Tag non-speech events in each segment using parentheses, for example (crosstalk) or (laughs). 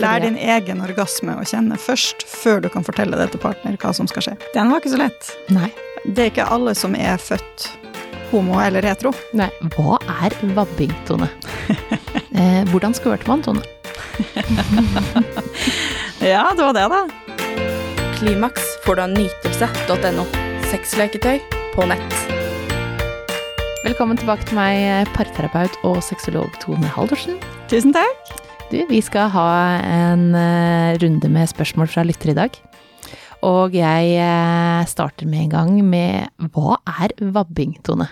Lær din egen orgasme å kjenne først, før du kan fortelle det til partner hva som skal skje. Den var ikke så lett. Nei. Det er ikke alle som er født homo eller retro. Nei. Hva er vabbing, Tone? (laughs) eh, hvordan skvørte man, Tone? (laughs) Ja, det var det, da. Klimaks får du av nytelse.no. Sexleketøy på nett. Velkommen tilbake til meg, parterapeut og sexolog Tone Haldorsen. Tusen takk. Du, vi skal ha en eh, runde med spørsmål fra lyttere i dag. Og jeg eh, starter med en gang med hva er vabbing, Tone?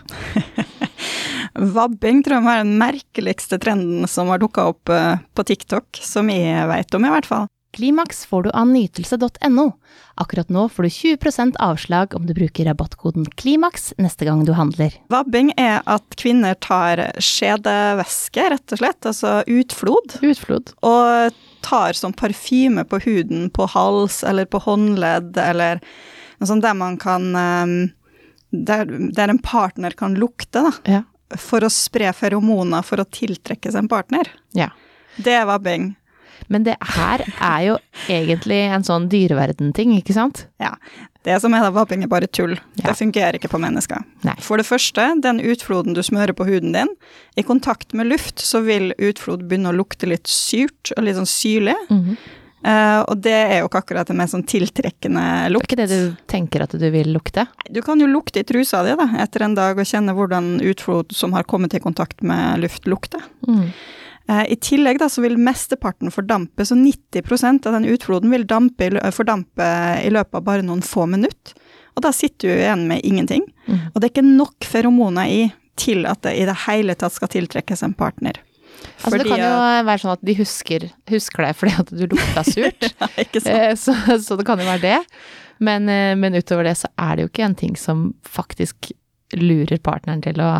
(laughs) Vabbing tror jeg må være den merkeligste trenden som har dukka opp eh, på TikTok, som jeg veit om, i hvert fall. Klimaks får du av nytelse.no. Akkurat nå får du 20% avslag om du bruker rabattkoden KLIMAKS neste gang du handler. Vabbing er at kvinner tar skjedevæske, rett og slett, altså utflod, Utflod. og tar sånn parfyme på huden, på hals eller på håndledd, eller noe sånt der man kan eh, der, der en partner kan lukte, da. Ja. For å spre feromoner for å tiltrekke seg en partner. ja. Det er vabbing. Men det her er jo egentlig en sånn dyreverden-ting, ikke sant? Ja. Det som er da vaping er bare tull. Ja. Det fungerer ikke på mennesker. Nei. For det første, den utfloden du smører på huden din, i kontakt med luft så vil utflod begynne å lukte litt surt og litt sånn syrlig. Mm -hmm. Uh, og det er jo ikke akkurat det mer sånn tiltrekkende Det er lukt. ikke det du tenker at du vil lukte? Du kan jo lukte i trusa di da, etter en dag og kjenne hvordan utflod som har kommet i kontakt med luft, lukter. Mm. Eh, I tillegg da, så vil mesteparten fordampe, så 90% av den utfloden vil dampe, fordampe i løpet av bare noen få minutter. Og da sitter du igjen med ingenting. Mm. Og det er ikke nok feromoner i til at det i det hele tatt skal tiltrekkes en partner. Altså det kan jo være sånn at de husker, husker deg fordi at du lukta surt. (laughs) Ja, ikke sant? Eh, så, så det kan jo være det. Men, eh, men utover det så er det jo ikke en ting som faktisk lurer partneren til å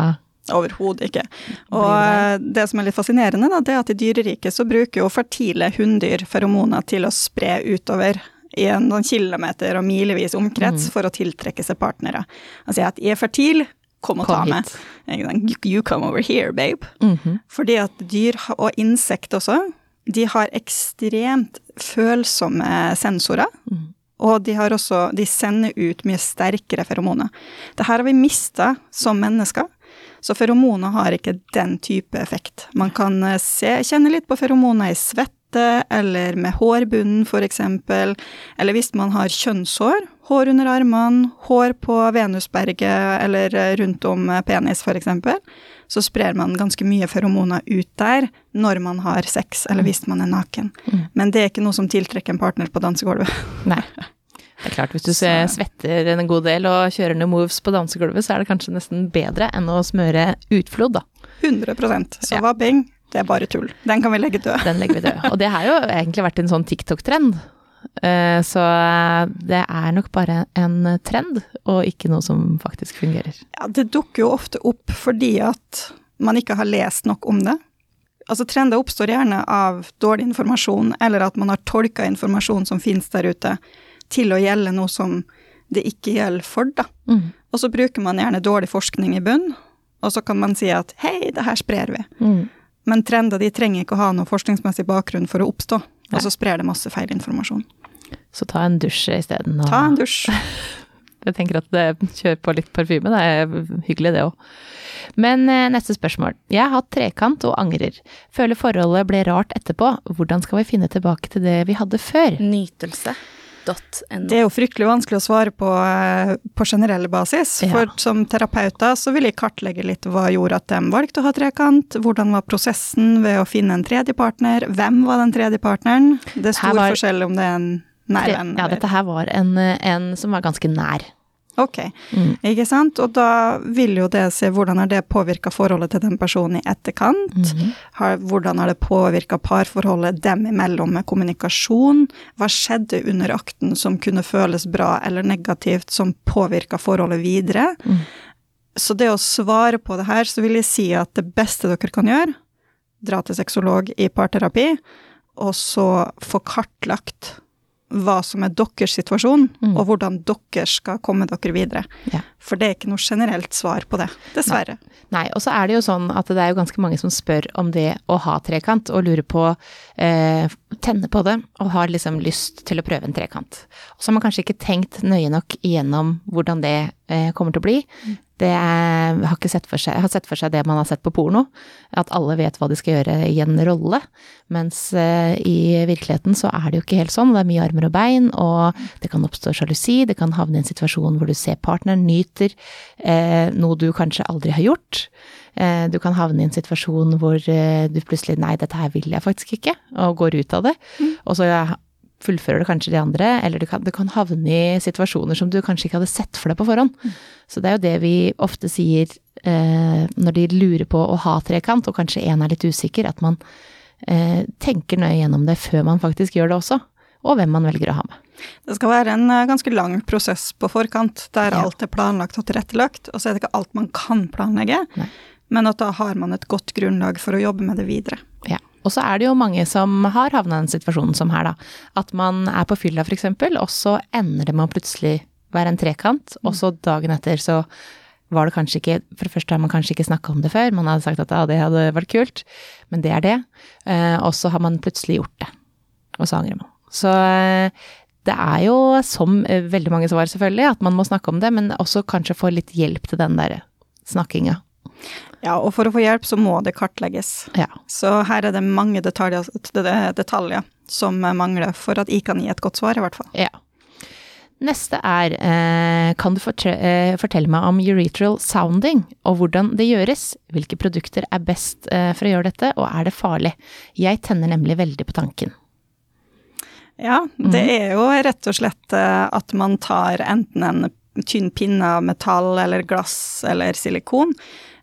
Overhodet ikke. Og det? som er litt fascinerende, da, det er at i dyreriket så bruker jo fertile hunndyr feromoner til å spre utover i en sånn kilometer og milevis omkrets Mm. for å tiltrekke seg partnere. Altså at 'jeg er fertil, kom og ta Kom ta hit. meg. You- come over here, babe. Mhm. Fordi at dyr, og insekt også, de har ekstremt følsomme sensorer. Mm. Og de har også, de sender ut mye sterkere feromoner. Det her har vi mista som mennesker. Så feromoner har ikke den type effekt. Man kan eh, se, kjenne litt på feromoner i svette, eller med hårbunnen f.eks. Eller hvis man har kjønnshår, hår under armene, hår på venusberget eller eh, rundt om eh, penis f.eks., så sprer man ganske mye feromoner ut der når man har sex, eller hvis man er naken. Mm. Men det er ikke noe som tiltrekker en partner på dansegulvet. Nei. (laughs) Det er klart, hvis du Så- svetter en god del og kjører noen moves på dansegulvet, så er det kanskje nesten bedre enn å smøre utflod, da. 100% Så Ja. vabbing, det er bare tull. Den kan vi legge død. Den legger vi død. Og det har jo egentlig vært en sånn TikTok-trend. Eh, Så det er nok bare en trend, og ikke noe som faktisk fungerer. Ja, det dukker jo ofte opp fordi at man ikke har lest nok om det. Altså Trender oppstår gjerne av dårlig informasjon, eller at man har tolka informasjon som finnes der ute, til å gjelde noe som det ikke gjelder for, da. Mm. Og så bruker man gjerne dårlig forskning i bunn, og så kan man si at hei, det her sprer vi. Mm. Men trender de trenger ikke å ha noe forskningsmessig bakgrunn for å oppstå, Nei. og så sprer det masse feil informasjon. Så ta en dusj isteden. og- Ta en dusj. (laughs) Jeg tenker at det kjør på litt parfyme, det er hyggelig det òg. Men eh, neste spørsmål. Jeg har hatt trekant og angrer. Føler forholdet ble rart etterpå. Hvordan skal vi finne tilbake til det vi hadde før? Nytelse.no. Det er jo fryktelig vanskelig å svare på eh, på generell basis. Ja. For som terapeuter så vil jeg kartlegge litt hva gjorde at de valgte å ha trekant, hvordan var prosessen ved å finne en tredje partner, hvem var den tredje partneren? Det er stor var- forskjell om det er en nær venn. Ja, dette her var en, en som var ganske nær. Ok, Mm. ikke sant? Og da vil jo det se hvordan har det påvirka forholdet til den personen i etterkant. Mhm. Har, hvordan har det påvirka parforholdet dem imellom med kommunikasjon? Hva skjedde under akten som kunne føles bra eller negativt, som påvirka forholdet videre? Mm. Så det å svare på det her, så vil jeg si at det beste dere kan gjøre, dra til sexolog i parterapi, og så få kartlagt hva som er deres situasjon, Mm. og hvordan dere skal komme dere videre. Ja. For det er ikke noe generelt svar på det, dessverre. Nei, og så er det jo sånn at det er jo ganske mange som spør om det å ha trekant, og lurer på eh, Tenne på det, og har liksom lyst til å prøve en trekant. Og så har man kanskje ikke tenkt nøye nok igjennom hvordan det eh, kommer til å bli. Det er, har ikke sett for seg, har sett for seg det man har sett på porno, at alle vet hva de skal gjøre i en rolle, mens eh, i virkeligheten så er det jo ikke helt sånn. Det er mye armer og bein, og det kan oppstå sjalusi, det kan havne i en situasjon hvor du ser partneren nyter eh, noe du kanskje aldri har gjort. Eh, du kan havne i en situasjon hvor eh, du plutselig nei, dette her vil jeg faktisk ikke, og går ut av det. Og så fullfører du kanskje de andre, eller du kan, du kan havne i situasjoner som du kanskje ikke hadde sett for deg på forhånd. Så det er jo det vi ofte sier eh, når de lurer på å ha trekant, og kanskje en er litt usikker, at man eh, tenker nøye gjennom det før man faktisk gjør det også, og hvem man velger å ha med. Det skal være en eh, ganske lang prosess på forkant, der Ja. alt er planlagt og tilrettelagt, og så er det ikke alt man kan planlegge, Nei. men at da har man et godt grunnlag for å jobbe med det videre. Ja. Og så er det jo mange som har havna i en situasjon som her, da. At man er på fylla f.eks., og så ender det med å plutselig være en trekant, og så dagen etter så var det kanskje ikke For det første har man kanskje ikke snakka om det før, man hadde sagt at ja, det hadde vært kult, men det er det. Eh, og så har man plutselig gjort det, og så angrer man. Så eh, det er jo, som eh, veldig mange svar selvfølgelig, at man må snakke om det, men også kanskje få litt hjelp til den derre snakkinga. Ja, og for å få hjelp så må det kartlegges. Ja. Så her er det mange detaljer, detaljer som mangler for at jeg kan gi et godt svar, i hvert fall. Ja. Neste er, eh, kan du eh, fortelle meg om uretral sounding, og hvordan det gjøres? Hvilke produkter er best eh, for å gjøre dette, og er det farlig? Jeg tenner nemlig veldig på tanken. Ja, det er jo rett og slett at man tar enten en tynn pinne av metall eller glass eller silikon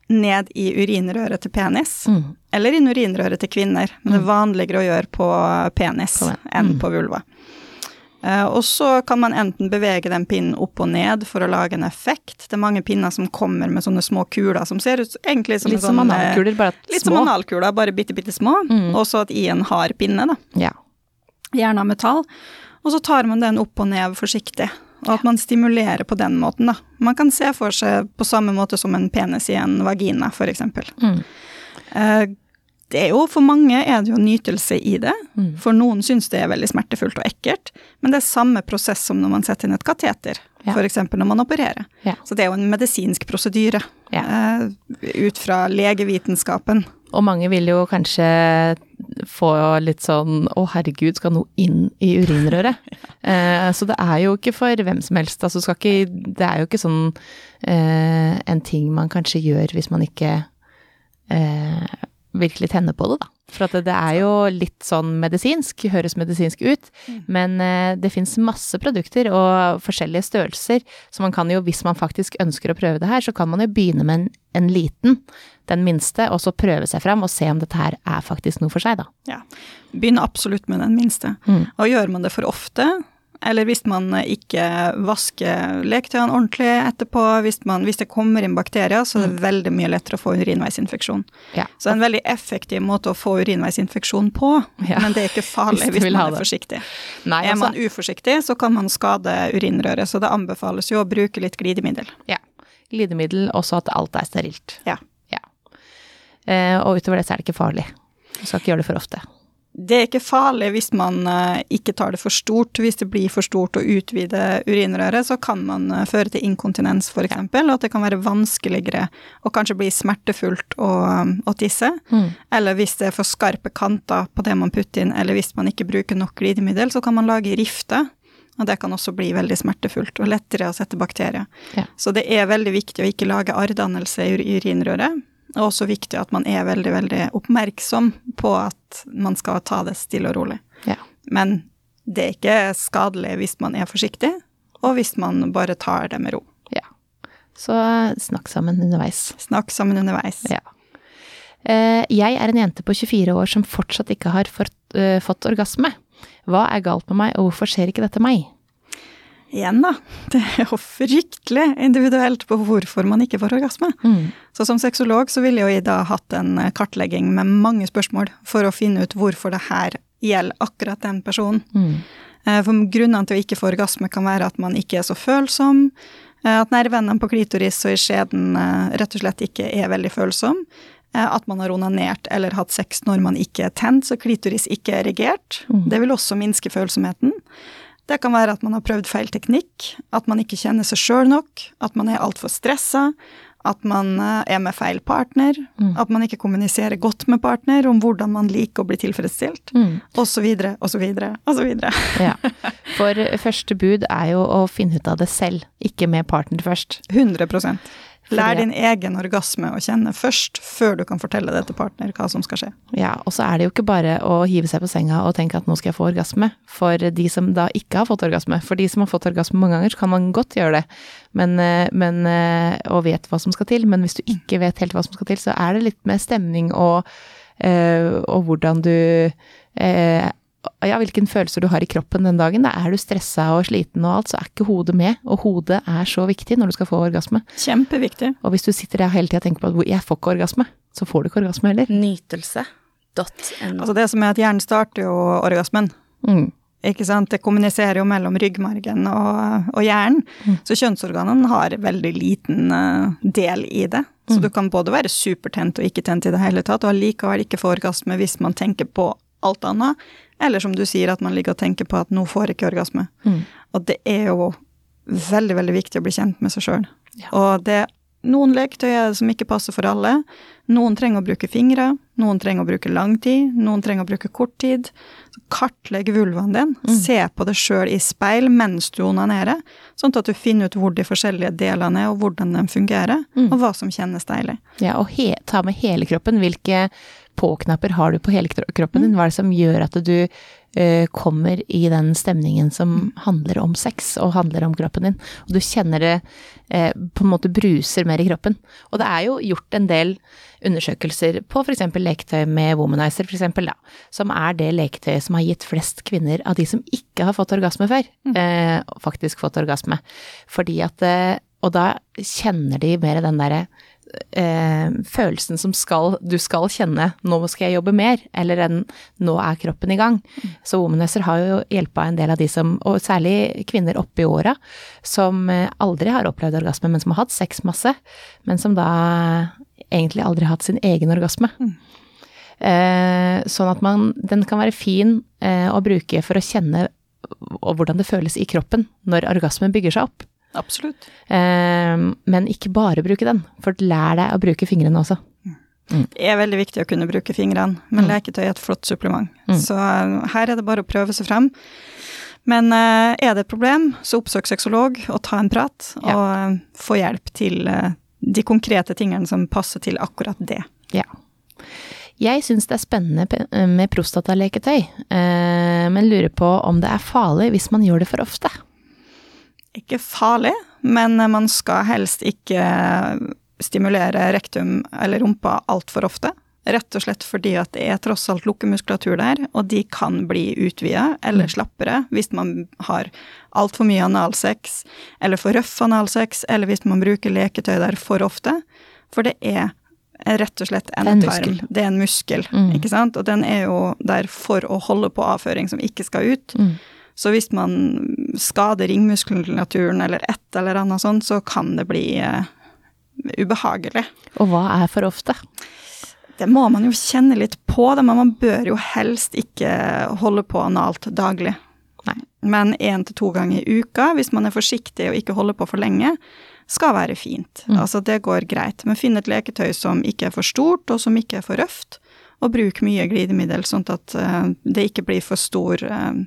ned i urinrøret til penis, Mm. eller inn urinrøret til kvinner, men det er vanligere å gjøre på penis På enn Mm. på vulva. Eh, og så kan man enten bevege den pinnen opp og ned for å lage en effekt. Det er mange pinner som kommer med sånne små kuler som ser ut egentlig som Litt som analkuler, bare små. Litt små. som analkuler, bare bitte, bitte små. Mm. Og så at i en hard pinne, da Ja. gjerne av metall, og så tar man den opp og ned forsiktig. Og at man stimulerer på den måten, da. Man kan se for seg på samme måte som en penis i en vagina, for eksempel. Mm. Eh, Det er jo, for mange er det jo nytelse i det. Mm. For noen syns det er veldig smertefullt og ekkelt, men det er samme prosess som når man setter inn et kateter, Ja. for eksempel når man opererer. Ja. Så det er jo en medisinsk prosedyre, Ja. eh, ut fra legevitenskapen. Og mange vil jo kanskje få litt sånn å herregud, skal noe inn i urinrøret? (laughs) eh, så det er jo ikke for hvem som helst. Altså ikke, det er jo ikke sånn eh, en ting man kanskje gjør hvis man ikke eh, virkelig tenner på det, da. For at det, er jo litt sånn medisinsk, høres medisinsk ut, men eh, det fins masse produkter og forskjellige størrelser, så man kan jo, hvis man faktisk ønsker å prøve det her, så kan man jo begynne med en, en liten, den minste, og så prøve seg fram og se om dette her er faktisk noe for seg, da. Ja. Begynn absolutt med den minste. Mm. Og gjør man det for ofte, eller hvis man ikke vasker leketøyene ordentlig etterpå, hvis, man, hvis det kommer inn bakterier, så er det veldig mye lettere å få urinveisinfeksjon. Ja. Så det er en veldig effektiv måte å få urinveisinfeksjon på, Ja. men det er ikke farlig (laughs) Hvis hvis, man er forsiktig. Nei, Er man altså, uforsiktig, så kan man skade urinrøret, så det anbefales jo å bruke litt glidemiddel. ja. Glidemiddel, også at alt er sterilt. Ja. Ja. Eh, og utover det så er det ikke farlig. Du skal ikke gjøre det for ofte. Det er ikke farlig hvis man eh, ikke tar det for stort. Hvis det blir for stort å utvide urinrøret, så kan man eh, føre til inkontinens f.eks., og at det kan være vanskeligere og kanskje bli smertefullt å, å tisse. Mm. Eller hvis det er for skarpe kanter på det man putter inn, eller hvis man ikke bruker nok glidemiddel, så kan man lage rifter. Og det kan også bli veldig smertefullt og lettere å sette bakterier. Ja. Så det er veldig viktig å ikke lage arrdannelse i ur- urinrøret. Og også viktig at man er veldig, veldig oppmerksom på at man skal ta det stille og rolig. Ja. Men det er ikke skadelig hvis man er forsiktig, og hvis man bare tar det med ro. ja. Så eh, snakk sammen underveis. Snakk sammen underveis. Ja. Eh, jeg er en jente på 24 år som fortsatt ikke har eh, fått orgasme. Hva er galt med meg, og hvorfor skjer ikke dette meg? Igjen, da. (laughs) Det er jo fryktelig individuelt på hvorfor man ikke får orgasme. Mm. Så som sexolog så ville jo jeg da hatt en eh, kartlegging med mange spørsmål for å finne ut hvorfor det her gjelder akkurat den personen. Mm. Eh, For grunnene til å ikke få orgasme kan være at man ikke er så følsom, eh, at nervene på klitoris og i skjeden rett og slett ikke er veldig følsom, at man har onanert eller hatt sex når man ikke er tent, så klitoris ikke er erigert. Det vil også minske følsomheten. Det kan være at man har prøvd feil teknikk, at man ikke kjenner seg sjøl nok, at man er altfor stressa, at man eh, er med feil partner, at man ikke kommuniserer godt med partner om hvordan man liker å bli tilfredsstilt, Mm. og så videre. (laughs) Ja. For første bud er jo å finne ut av det selv, ikke med partner først. 100 Lær din egen orgasme å kjenne først, før du kan fortelle det til partner hva som skal skje. Ja, og så er det jo ikke bare å hive seg på senga og tenke at nå skal jeg få orgasme, for de som da ikke har fått orgasme. For de som har fått orgasme mange ganger, så kan man godt gjøre det, men, eh, men, eh, og vet hva som skal til. Men hvis du ikke vet helt hva som skal til, så er det litt med stemning og, eh, og hvordan du ja, hvilken følelser du har i kroppen den dagen. Da er du stressa og sliten og alt, så er ikke hodet med. Og hodet er så viktig når du skal få orgasme. Kjempeviktig. Og hvis du sitter der hele tida og tenker på at jeg får ikke orgasme, så får du ikke orgasme heller. Nytelse.no. Altså det som er at hjernen starter jo orgasmen. Mm. Ikke sant? Det kommuniserer jo mellom ryggmargen og, og hjernen. Så kjønnsorganene har veldig liten eh, del i det. Så du kan både være supertent og ikke tent i det hele tatt, og allikevel ikke få orgasme hvis man tenker på alt annet. Eller som du sier, at man ligger og tenker på at nå får jeg ikke orgasme. Mm. Og det er jo veldig, veldig viktig å bli kjent med seg sjøl. Ja. Og det noen leketøy er det som ikke passer for alle. Noen trenger å bruke fingre, noen trenger å bruke lang tid, noen trenger å bruke kort tid. Kartlegg vulvaen din, se på det sjøl i speil mens du onanerer, sånn at du finner ut hvor de forskjellige delene er, og hvordan de fungerer, og hva som kjennes deilig. Ja, og ta med hele kroppen. Hvilke på-knapper har du på hele kroppen din? Hva er det som gjør at du uh, kommer i den stemningen som handler om sex, og handler om kroppen din? Og du kjenner det uh, på en måte bruser mer i kroppen. Og det er jo gjort en del undersøkelser på f.eks. leketøy med womanizer, f.eks., da, som er det leketøyet som har gitt flest kvinner av de som ikke har fått orgasme før, uh, faktisk fått orgasme. Fordi at Og da kjenner de mer den derre eh, følelsen som skal, du skal kjenne 'nå skal jeg jobbe mer', eller en 'nå er kroppen i gang'. Så Womanizer har jo hjelpa en del av de som, og særlig kvinner oppe i åra, som eh, aldri har opplevd orgasme, men som har hatt sex masse, men som da egentlig aldri har hatt sin egen orgasme. Eh, sånn at man, den kan være fin eh, å bruke for å kjenne og hvordan det føles i kroppen når orgasmen bygger seg opp. Absolutt. Eh, men ikke bare bruke den, for lær deg å bruke fingrene også. Det er veldig viktig å kunne bruke fingrene, men Mm. leketøy er et flott supplement. Så eh, her er det bare å prøve seg frem. Men eh, er det et problem, så oppsøk sexolog og ta en prat, og eh, få hjelp til de konkrete tingene som passer til akkurat det. Ja. Jeg syns det er spennende med prostataleketøy, eh, men lurer på om det er farlig hvis man gjør det for ofte. Ikke farlig, men man skal helst ikke stimulere rektum eller rumpa altfor ofte. Rett og slett fordi at det er tross alt lukkemuskulatur der, og de kan bli utvida eller slappere hvis man har altfor mye analsex, eller for røff analsex, eller hvis man bruker leketøy der for ofte. For det er rett og slett en, en tarm. Det er en muskel, Mm. ikke sant? Og den er jo der for å holde på avføring som ikke skal ut. Mm. Så hvis man skader ringmuskulaturen eller et eller annet sånt, så kan det bli uh, ubehagelig. Og hva er for ofte? Det må man jo kjenne litt på, det, men man bør jo helst ikke holde på analt daglig. Nei. Men én til to ganger i uka, hvis man er forsiktig og ikke holder på for lenge, skal være fint. Mm. Altså, det går greit. Men finn et leketøy som ikke er for stort, og som ikke er for røft, og bruk mye glidemiddel, sånn at eh, det ikke blir for stor eh,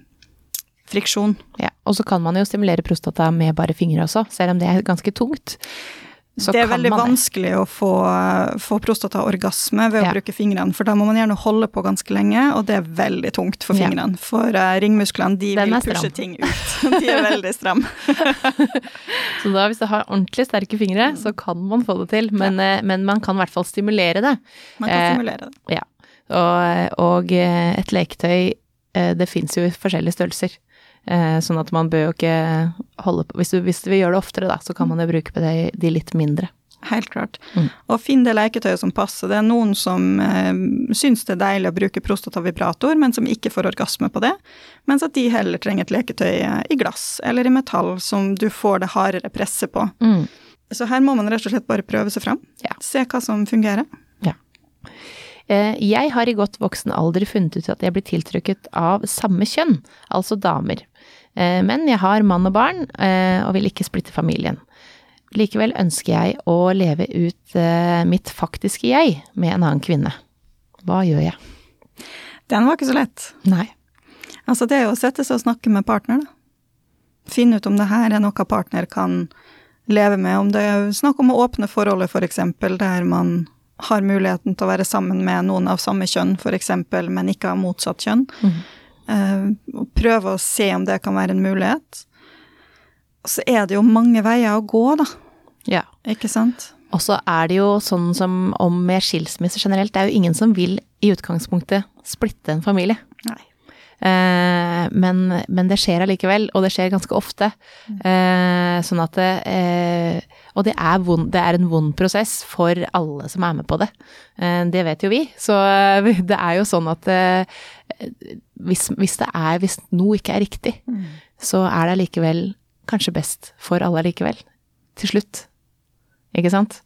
friksjon. Ja, og så kan man jo stimulere prostata med bare fingre også, selv om det er ganske tungt. Så det er veldig vanskelig å få, få prostataorgasme ved å Ja. bruke fingrene, for da må man gjerne holde på ganske lenge, og det er veldig tungt for Ja. fingrene. For uh, ringmusklene, de Den vil pushe ting ut. De er veldig stramme. (laughs) Så da, hvis du har ordentlig sterke fingre, så kan man få det til, men, eh, men man kan i hvert fall stimulere det. Man kan Eh, stimulere det. Ja. Og, og eh, et leketøy, eh, det fins jo i forskjellige størrelser. Eh, Sånn at man bør jo ikke holde på Hvis du, hvis vi vil gjøre det oftere, da, så kan man jo bruke på det, de litt mindre. Helt klart. Mm. Og finn det leketøyet som passer. Det er noen som eh, syns det er deilig å bruke prostatavibrator, men som ikke får orgasme på det, mens at de heller trenger et leketøy eh, i glass eller i metall som du får det hardere presset på. Mm. Så her må man rett og slett bare prøve seg fram. Ja. Se hva som fungerer. Eh, Jeg har i godt voksen alder funnet ut at jeg blir tiltrukket av samme kjønn, altså damer. Eh, Men jeg har mann og barn, eh, og vil ikke splitte familien. Likevel ønsker jeg å leve ut eh, mitt faktiske jeg med en annen kvinne. Hva gjør jeg? Den var ikke så lett. Nei. Altså, det er jo å sette seg og snakke med partner, da. Finne ut om det her er noe partner kan leve med. Om det er snakk om å åpne forholdet, for eksempel, der man har muligheten til å være sammen med noen av samme kjønn, for eksempel, men ikke av motsatt kjønn. Mhm. Eh, og prøve å se om det kan være en mulighet. Og så er det jo mange veier å gå, da. Ja. Ikke sant? Og så er det jo sånn som om med skilsmisse generelt, det er jo ingen som vil i utgangspunktet splitte en familie. Nei. Eh, men, men det skjer allikevel, og det skjer ganske ofte. Eh, sånn at det eh, Og det er, vond, det er en vond prosess for alle som er med på det. Eh, det vet jo vi. Så eh, (laughs) det er jo sånn at hvis, hvis det er Hvis noe ikke er riktig, så er det allikevel kanskje best for alle allikevel. Til slutt. Ikke sant?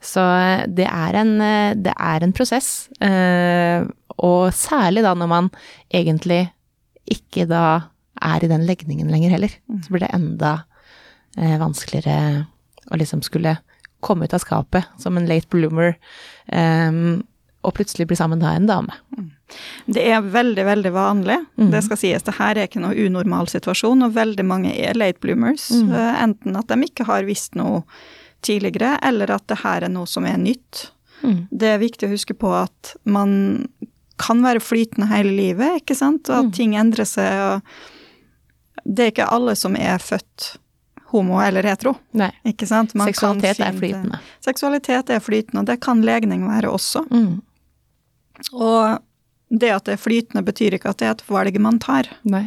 Så eh, det er en, eh, det er en prosess. eh, Og særlig da når man egentlig ikke da er i den legningen lenger heller. Så blir det enda eh, vanskeligere å liksom skulle komme ut av skapet som en late bloomer, og plutselig bli sammen da en dame. Det er veldig, veldig vanlig. Mm. Det skal sies, det her er ikke noe unormal situasjon, og veldig mange er late bloomers. Mhm. Eh, Enten at de ikke har visst noe tidligere, eller at det her er noe som er nytt. Mm. Det er viktig å huske på at man kan være flytende hele livet, ikke sant, og at Mhm. ting endrer seg. og Det er ikke alle som er født homo eller hetero, Nei. ikke sant. Man Seksualitet er flytende. Seksualitet er flytende, og det kan legning være også. Mm. Og det at det er flytende, betyr ikke at det er et valg man tar. Nei.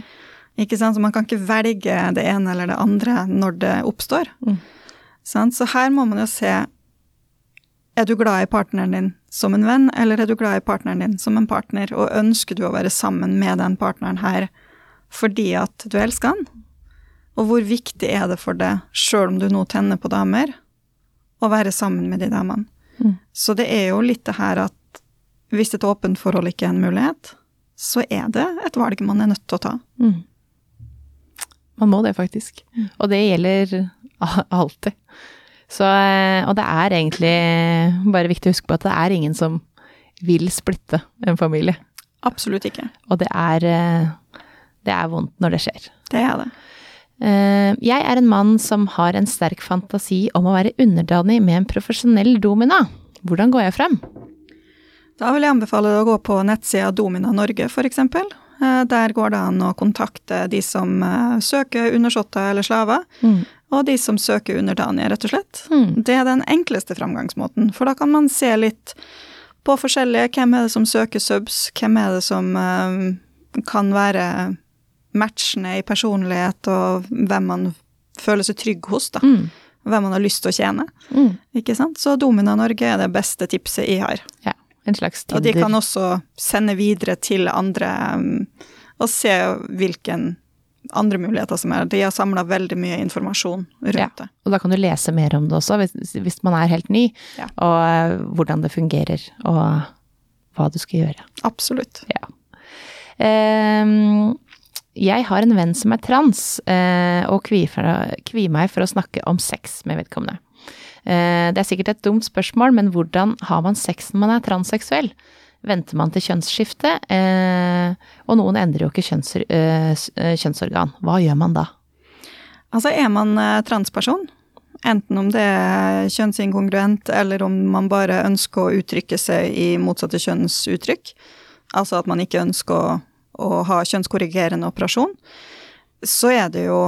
Ikke sant? Så man kan ikke velge det ene eller det andre når det oppstår. Mm. Så her må man jo se Er du glad i partneren din som en venn, eller er du glad i partneren din som en partner, og ønsker du å være sammen med den partneren her fordi at du elsker han? Og hvor viktig er det for deg, sjøl om du nå tenner på damer, å være sammen med de damene? Mm. Så det er jo litt det her at hvis et åpent forhold ikke er en mulighet, så er det et valg man er nødt til å ta. Mm. Man må det, faktisk. Og det gjelder alltid. Så, eh, og det er egentlig bare viktig å huske på at det er ingen som vil splitte en familie. Absolutt ikke. Og det er, eh, det er vondt når det skjer. Det er det. Eh, Jeg er en mann som har en sterk fantasi om å være underdanig med en profesjonell domina. Hvordan går jeg frem? Da vil jeg anbefale deg å gå på nettsida Domina Norge, f.eks. Der går det an å kontakte de som eh, søker undersåtter eller slaver, og de som søker underdanige, rett og slett. Mm. Det er den enkleste framgangsmåten, for da kan man se litt på forskjellige Hvem er det som søker subs? Hvem er det som eh, kan være matchende i personlighet, og hvem man føler seg trygg hos, da. Mm. Hvem man har lyst til å tjene. Mm. Ikke sant? Så Domina Norge er det beste tipset jeg har. Ja, en slags Og de kan også sende videre til andre um, og se hvilken andre muligheter som er. De har samla veldig mye informasjon rundt Ja. det. Og da kan du lese mer om det også, hvis, hvis man er helt ny, Ja. og eh, hvordan det fungerer, og hva du skal gjøre. Absolutt. Ja. Um, jeg har en venn som er trans, uh, og kvier meg for å snakke om sex med vedkommende. Eh, det er sikkert et dumt spørsmål, men hvordan har man sex når man er transseksuell? Venter man til kjønnsskifte? Eh, og noen endrer jo ikke eh, kjønnsorgan. Hva gjør man da? Altså er man transperson, enten om det er kjønnsinkongruent, eller om man bare ønsker å uttrykke seg i motsatte kjønnsuttrykk, altså at man ikke ønsker å ha kjønnskorrigerende operasjon, så er det jo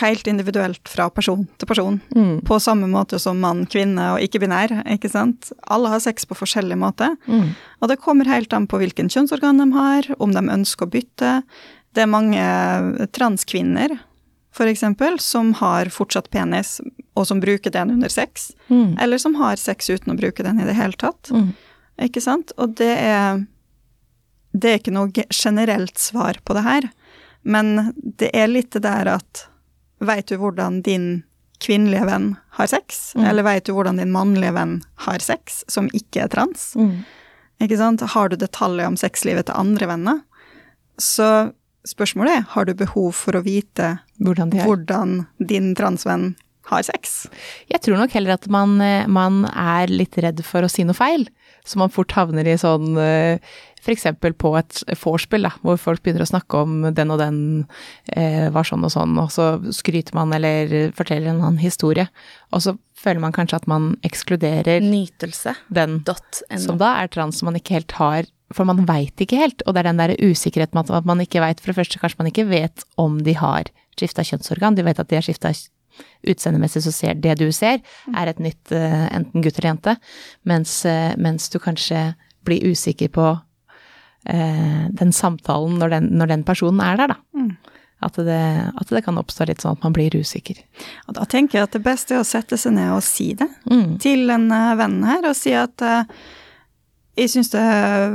helt individuelt fra person til person. Mm. På samme måte som mann, kvinne og ikke-binær, ikke sant. Alle har sex på forskjellig måte. Mm. Og det kommer helt an på hvilken kjønnsorgan de har, om de ønsker å bytte. Det er mange transkvinner eksempel, som har fortsatt penis, og som bruker den under sex, Mm. eller som har sex uten å bruke den i det hele tatt. Mm. Ikke sant? Og det er Det er ikke noe generelt svar på det her, men det er litt det der at Veit du hvordan din kvinnelige venn har sex, Mm. eller veit du hvordan din mannlige venn har sex, som ikke er trans? Mm. Ikke sant? Har du detaljer om sexlivet til andre venner? Så spørsmålet er, har du behov for å vite Hvordan hvordan din transvenn har sex? Jeg tror nok heller at man, eh, man er litt redd for å si noe feil. Så man fort havner i sånn F.eks. For eksempel på et vorspiel, hvor folk begynner å snakke om den og den eh, var sånn og sånn, og så skryter man eller forteller en annen historie. Og så føler man kanskje at man ekskluderer Nytelse. den som da er trans, som man ikke helt har For man veit ikke helt, og det er den der usikkerheten med at man ikke veit For det første, kanskje man ikke vet om de har skifta kjønnsorgan, de vet at de har skifta utseendemessig, så ser det du ser, er et nytt eh, enten gutt eller jente, mens, eh, mens du kanskje blir usikker på eh, den samtalen når den, når den personen er der, da. Mm. At det, at det kan oppstå litt sånn at man blir usikker. Og da tenker jeg at det beste er å sette seg ned og si det Mm. til en eh, venn her, og si at eh, jeg syns det er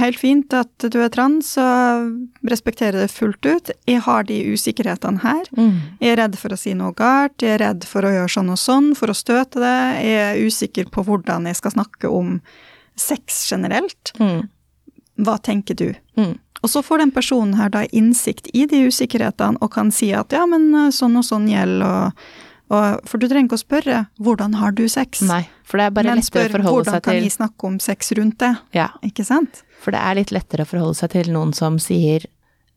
helt fint at du er trans, og respekterer det fullt ut. Jeg har de usikkerhetene her. Mm. Jeg er redd for å si noe galt, jeg er redd for å gjøre sånn og sånn, for å støte det. Jeg er usikker på hvordan jeg skal snakke om sex generelt. Mm. Hva tenker du? Mm. Og så får den personen her da innsikt i de usikkerhetene og kan si at ja, men eh, sånn og sånn gjelder, og, og For du trenger ikke å spørre 'hvordan har du sex', Nei, for det er bare men spør 'hvordan kan vi snakke om sex rundt det', Ja, ikke sant? For det er litt lettere å forholde seg til noen som sier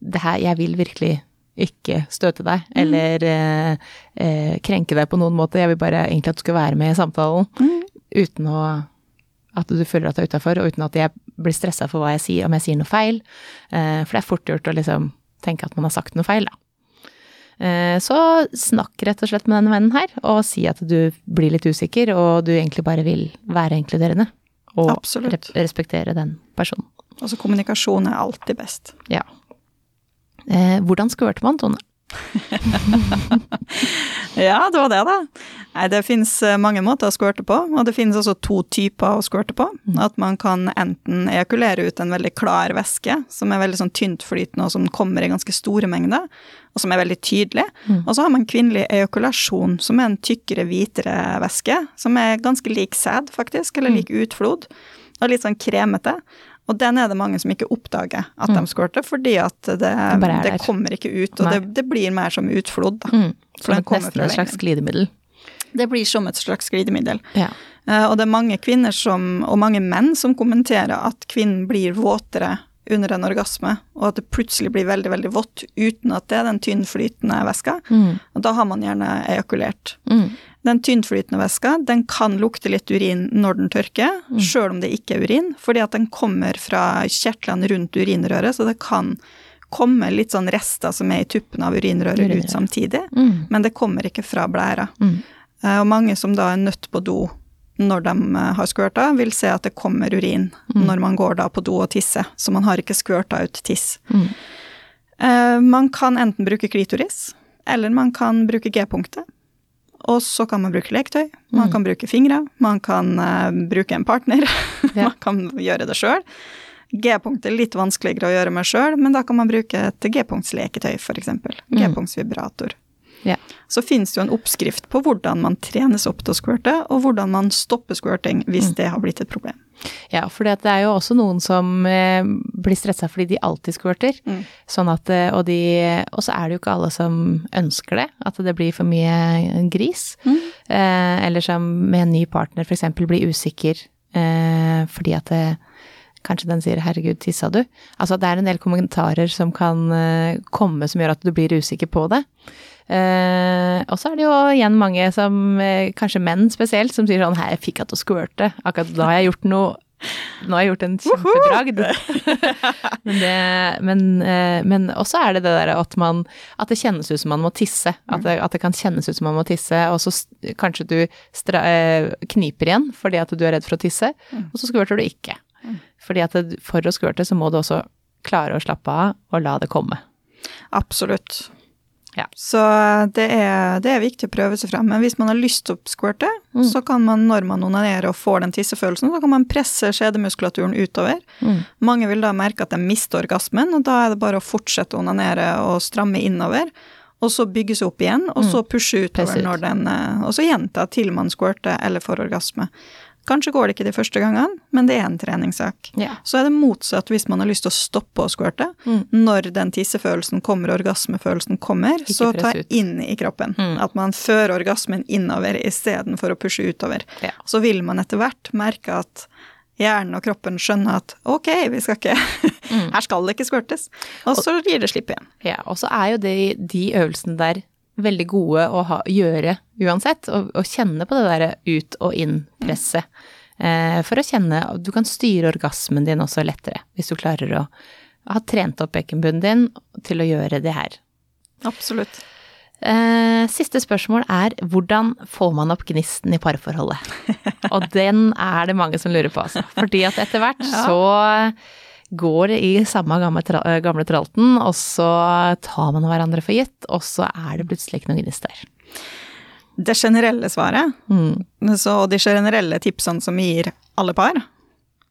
det her, jeg vil virkelig ikke støte deg, eller eh, eh, krenke deg på noen måte, jeg vil bare egentlig at du skal være med i samtalen, Mm. uten å at du føler at du er utafor, og uten at jeg blir stressa for hva jeg sier, om jeg sier noe feil. Eh, for det er fort gjort å liksom tenke at man har sagt noe feil, da. Eh, så snakk rett og slett med denne vennen her, og si at du blir litt usikker, og du egentlig bare vil være inkluderende. Og Absolutt. respektere den personen. Altså kommunikasjon er alltid best. Ja. Eh, hvordan skvørte man, Tone? (laughs) Ja, det var det, da. Nei, det finnes eh, mange måter å squirte på, og det finnes også to typer å squirte på. At man kan enten ejakulere ut en veldig klar væske, som er veldig sånn tyntflytende, og som kommer i ganske store mengder, og som er veldig tydelig. Og så har man kvinnelig ejakulasjon, som er en tykkere, hvitere væske, som er ganske lik sæd, faktisk, eller lik utflod, og litt sånn kremete. Og den er det mange som ikke oppdager at de squirter, fordi at det, er det kommer ikke ut, og det, det blir mer som utflod, da. Mm. Som et, nesten et slags glidemiddel. Det blir som et slags glidemiddel. Ja. Uh, Og det er mange kvinner som, og mange menn som kommenterer at kvinnen blir våtere under en orgasme, og at det plutselig blir veldig, veldig vått uten at det er den tynnflytende væska. Mm. Og da har man gjerne ejakulert. Mm. Den tynnflytende væska den kan lukte litt urin når den tørker, Mm. sjøl om det ikke er urin, fordi at den kommer fra kjertlene rundt urinrøret, så det kan komme litt sånn rester som er i tuppen av urinrøret Urinrøret. ut samtidig, Mm. men det kommer ikke fra blæra. Mm. Eh, Og mange som da er nødt på do når de eh, har skvørta, vil se at det kommer urin Mm. når man går da på do og tisser, så man har ikke skvørta ut tiss. Mm. Eh, Man kan enten bruke klitoris, eller man kan bruke G-punktet. Og så kan man bruke leketøy, man Mm. kan bruke fingre, man kan uh, bruke en partner, (laughs) Ja. man kan gjøre det sjøl. G-punkt er litt vanskeligere å gjøre med sjøl, men da kan man bruke et G-punkts leketøy, f.eks. Mm. G-punktsvibrator. Ja. Så finnes det jo en oppskrift på hvordan man trenes opp til å squirte, og hvordan man stopper squirting hvis Mm. det har blitt et problem. Ja, for det er jo også noen som eh, blir stressa fordi de alltid squirter. Mm. Sånn at, eh, og, de, og så er det jo ikke alle som ønsker det, at det blir for mye gris. Mm. Eh, eller som med en ny partner f.eks. blir usikker eh, fordi at det, kanskje den sier 'herregud, tissa du'? Altså det er en del kommentarer som kan eh, komme som gjør at du blir usikker på det. Eh, og så er det jo igjen mange som, eh, kanskje menn spesielt, som sier sånn 'her, jeg fikk til å squirte', akkurat da har jeg gjort noe nå har jeg gjort en kjempebragd. (laughs) men, det, men, eh, men også er det det der at man At det kjennes ut som man må tisse. At det, at det kan kjennes ut som man må tisse, og så kanskje du stra, kniper igjen fordi at du er redd for å tisse, og så skvørter du ikke. Fordi at det, for å squirte, så må du også klare å slappe av og la det komme. Absolutt. Ja. Så det er, det er viktig å prøve seg frem. Men hvis man har lyst til å squirte, Mm. så kan man når man onanerer og får den tissefølelsen, så kan man presse skjedemuskulaturen utover. Mm. Mange vil da merke at de mister orgasmen, og da er det bare å fortsette å onanere og stramme innover. Og så bygge seg opp igjen, og så pushe Mm. Utover ut. når den eh, Og så gjenta til man squirter eller får orgasme. Kanskje går det ikke de første gangene, men det er en treningssak. Ja. Så er det motsatt hvis man har lyst til å stoppe å squirte. Mm. Når den tissefølelsen kommer, orgasmefølelsen kommer, Ikke så ta inn i kroppen. Mm. At man fører orgasmen innover istedenfor å pushe utover. Ja. Så vil man etter hvert merke at hjernen og kroppen skjønner at ok, vi skal ikke (laughs) Mm. Her skal det ikke squirtes. Og så gir det slipp igjen. Ja, og så er jo de, de øvelsene der veldig gode å ha, gjøre uansett, og, og kjenne på det derre ut- og inn-presset. Eh, for å kjenne Du kan styre orgasmen din også lettere, hvis du klarer å ha trent opp bekkenbunnen din til å gjøre det her. Absolutt. Eh, siste spørsmål er hvordan får man opp gnisten i parforholdet? Og den er det mange som lurer på, altså. Fordi at etter hvert (laughs) så går det i samme gamle, eh, gamle tralten, og så tar man hverandre for gitt, og så er det plutselig ikke noen gnister. Det generelle svaret, Mm. så de generelle tipsene som vi gir alle par,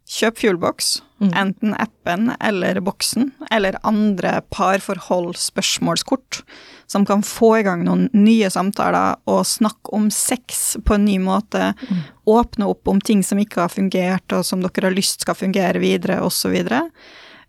kjøp Fuelbox, Mm. enten appen eller boksen, eller andre parforhold-spørsmålskort, som kan få i gang noen nye samtaler og snakke om sex på en ny måte, åpne opp om ting som ikke har fungert, og som dere har lyst skal fungere videre, osv.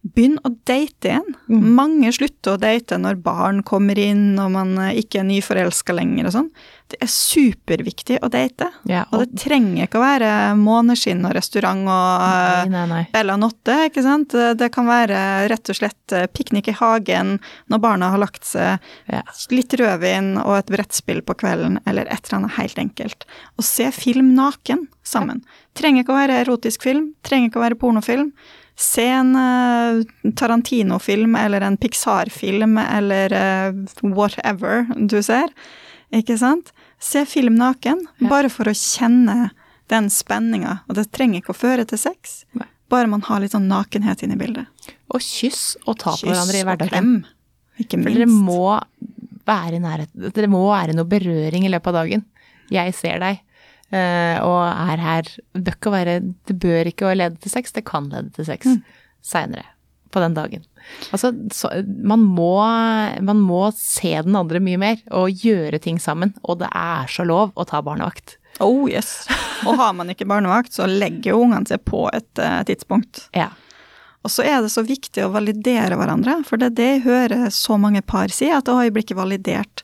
Begynn å date igjen. Mange slutter å date når barn kommer inn og man eh, ikke er nyforelska lenger og sånn. Det er superviktig å date. Ja, Og det trenger ikke å være måneskinn og restaurant og nei, eh, nei, nei. Bella Notte, ikke sant. Det kan være rett og slett eh, piknik i hagen når barna har lagt seg, Ja. litt rødvin og et brettspill på kvelden, eller et eller annet helt enkelt. Og se film naken sammen. Trenger ikke å være erotisk film, trenger ikke å være pornofilm. Se en eh, Tarantino-film eller en Pixar-film eller eh, whatever du ser, ikke sant? Se film naken, Ja. bare for å kjenne den spenninga. Og det trenger ikke å føre til sex, Nei. bare man har litt sånn nakenhet inne i bildet. Og kyss og ta på hverandre i hverdagen. Ikke ikke For minst. dere må være i nærhet. Det må være noe berøring i løpet av dagen. Jeg ser deg, og er her. Det bør ikke være Det bør ikke lede til sex, det kan lede til sex Mm. seinere på den dagen. Altså, så, man, må, man må se den andre mye mer og gjøre ting sammen. Og det er så lov å ta barnevakt. Oh yes. Og har man ikke barnevakt, så legger jo ungene seg på et uh, tidspunkt. Ja. Og så er det så viktig å validere hverandre, for det er det jeg hører så mange par si, at 'å, jeg blir ikke validert'.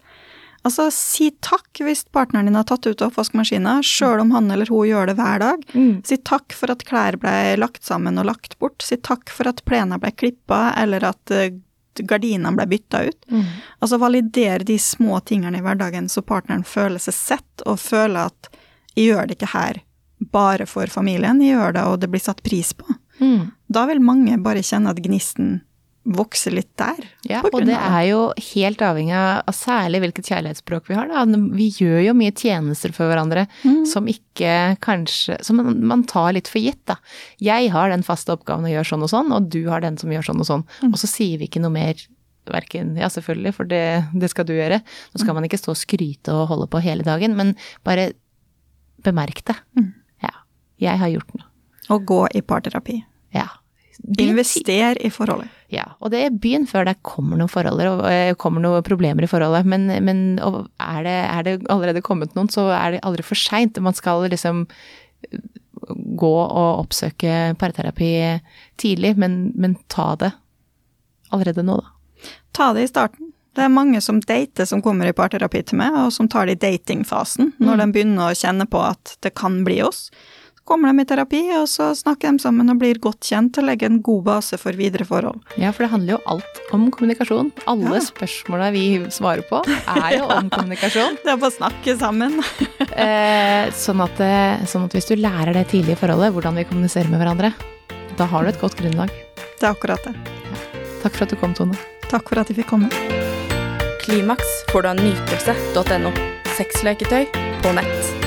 Altså, si takk hvis partneren din har tatt ut oppvaskmaskina, sjøl om han eller hun gjør det hver dag. Mm. Si takk for at klær ble lagt sammen og lagt bort. Si takk for at plena ble klippa, eller at eh, gardinene ble bytta ut. Mm. Altså validere de små tingene i hverdagen, så partneren føler seg sett, og føler at jeg gjør det ikke her bare for familien, jeg gjør det, og det blir satt pris på. Mm. Da vil mange bare kjenne at gnisten vokser litt der. Ja, og det er jo helt avhengig av særlig hvilket kjærlighetsspråk vi har. Da. Vi gjør jo mye tjenester for hverandre Mm. som ikke kanskje Som man, man tar litt for gitt, da. Jeg har den faste oppgaven å gjøre sånn og sånn, og du har den som gjør sånn og sånn. Mm. Og så sier vi ikke noe mer. Verken, ja selvfølgelig, for det, det skal du gjøre. Nå skal man ikke stå og skryte og holde på hele dagen, men bare bemerk det. Mm. Ja. Jeg har gjort noe. Og gå i parterapi. Ja. Begynn Invester i forholdet. ja, og det er byen før det kommer noen forhold, eh, kommer noen problemer i forholdet. Men, men er, det, er det allerede kommet noen, så er det aldri for seint. Man skal liksom eh, gå og oppsøke parterapi tidlig, men, men ta det allerede nå, da. Ta det i starten. Det er mange som dater som kommer i parterapi til meg, og som tar det i datingfasen, når de begynner å kjenne på at det kan bli oss. Kommer de i terapi, og så snakker de sammen og blir godt kjent og legger en god base for videre forhold. Ja, for det handler jo alt om kommunikasjon. Alle Ja. spørsmåla vi svarer på, er jo (laughs) om kommunikasjon. Det er bare å snakke sammen. (laughs) Eh, sånn, at, eh, sånn at hvis du lærer det tidlige forholdet, hvordan vi kommuniserer med hverandre, da har du et godt grunnlag. Det er akkurat det. Takk for at du kom, Tone. Takk for at jeg fikk komme. Klimaks får du av nytelse.no. Sexleketøy på nett.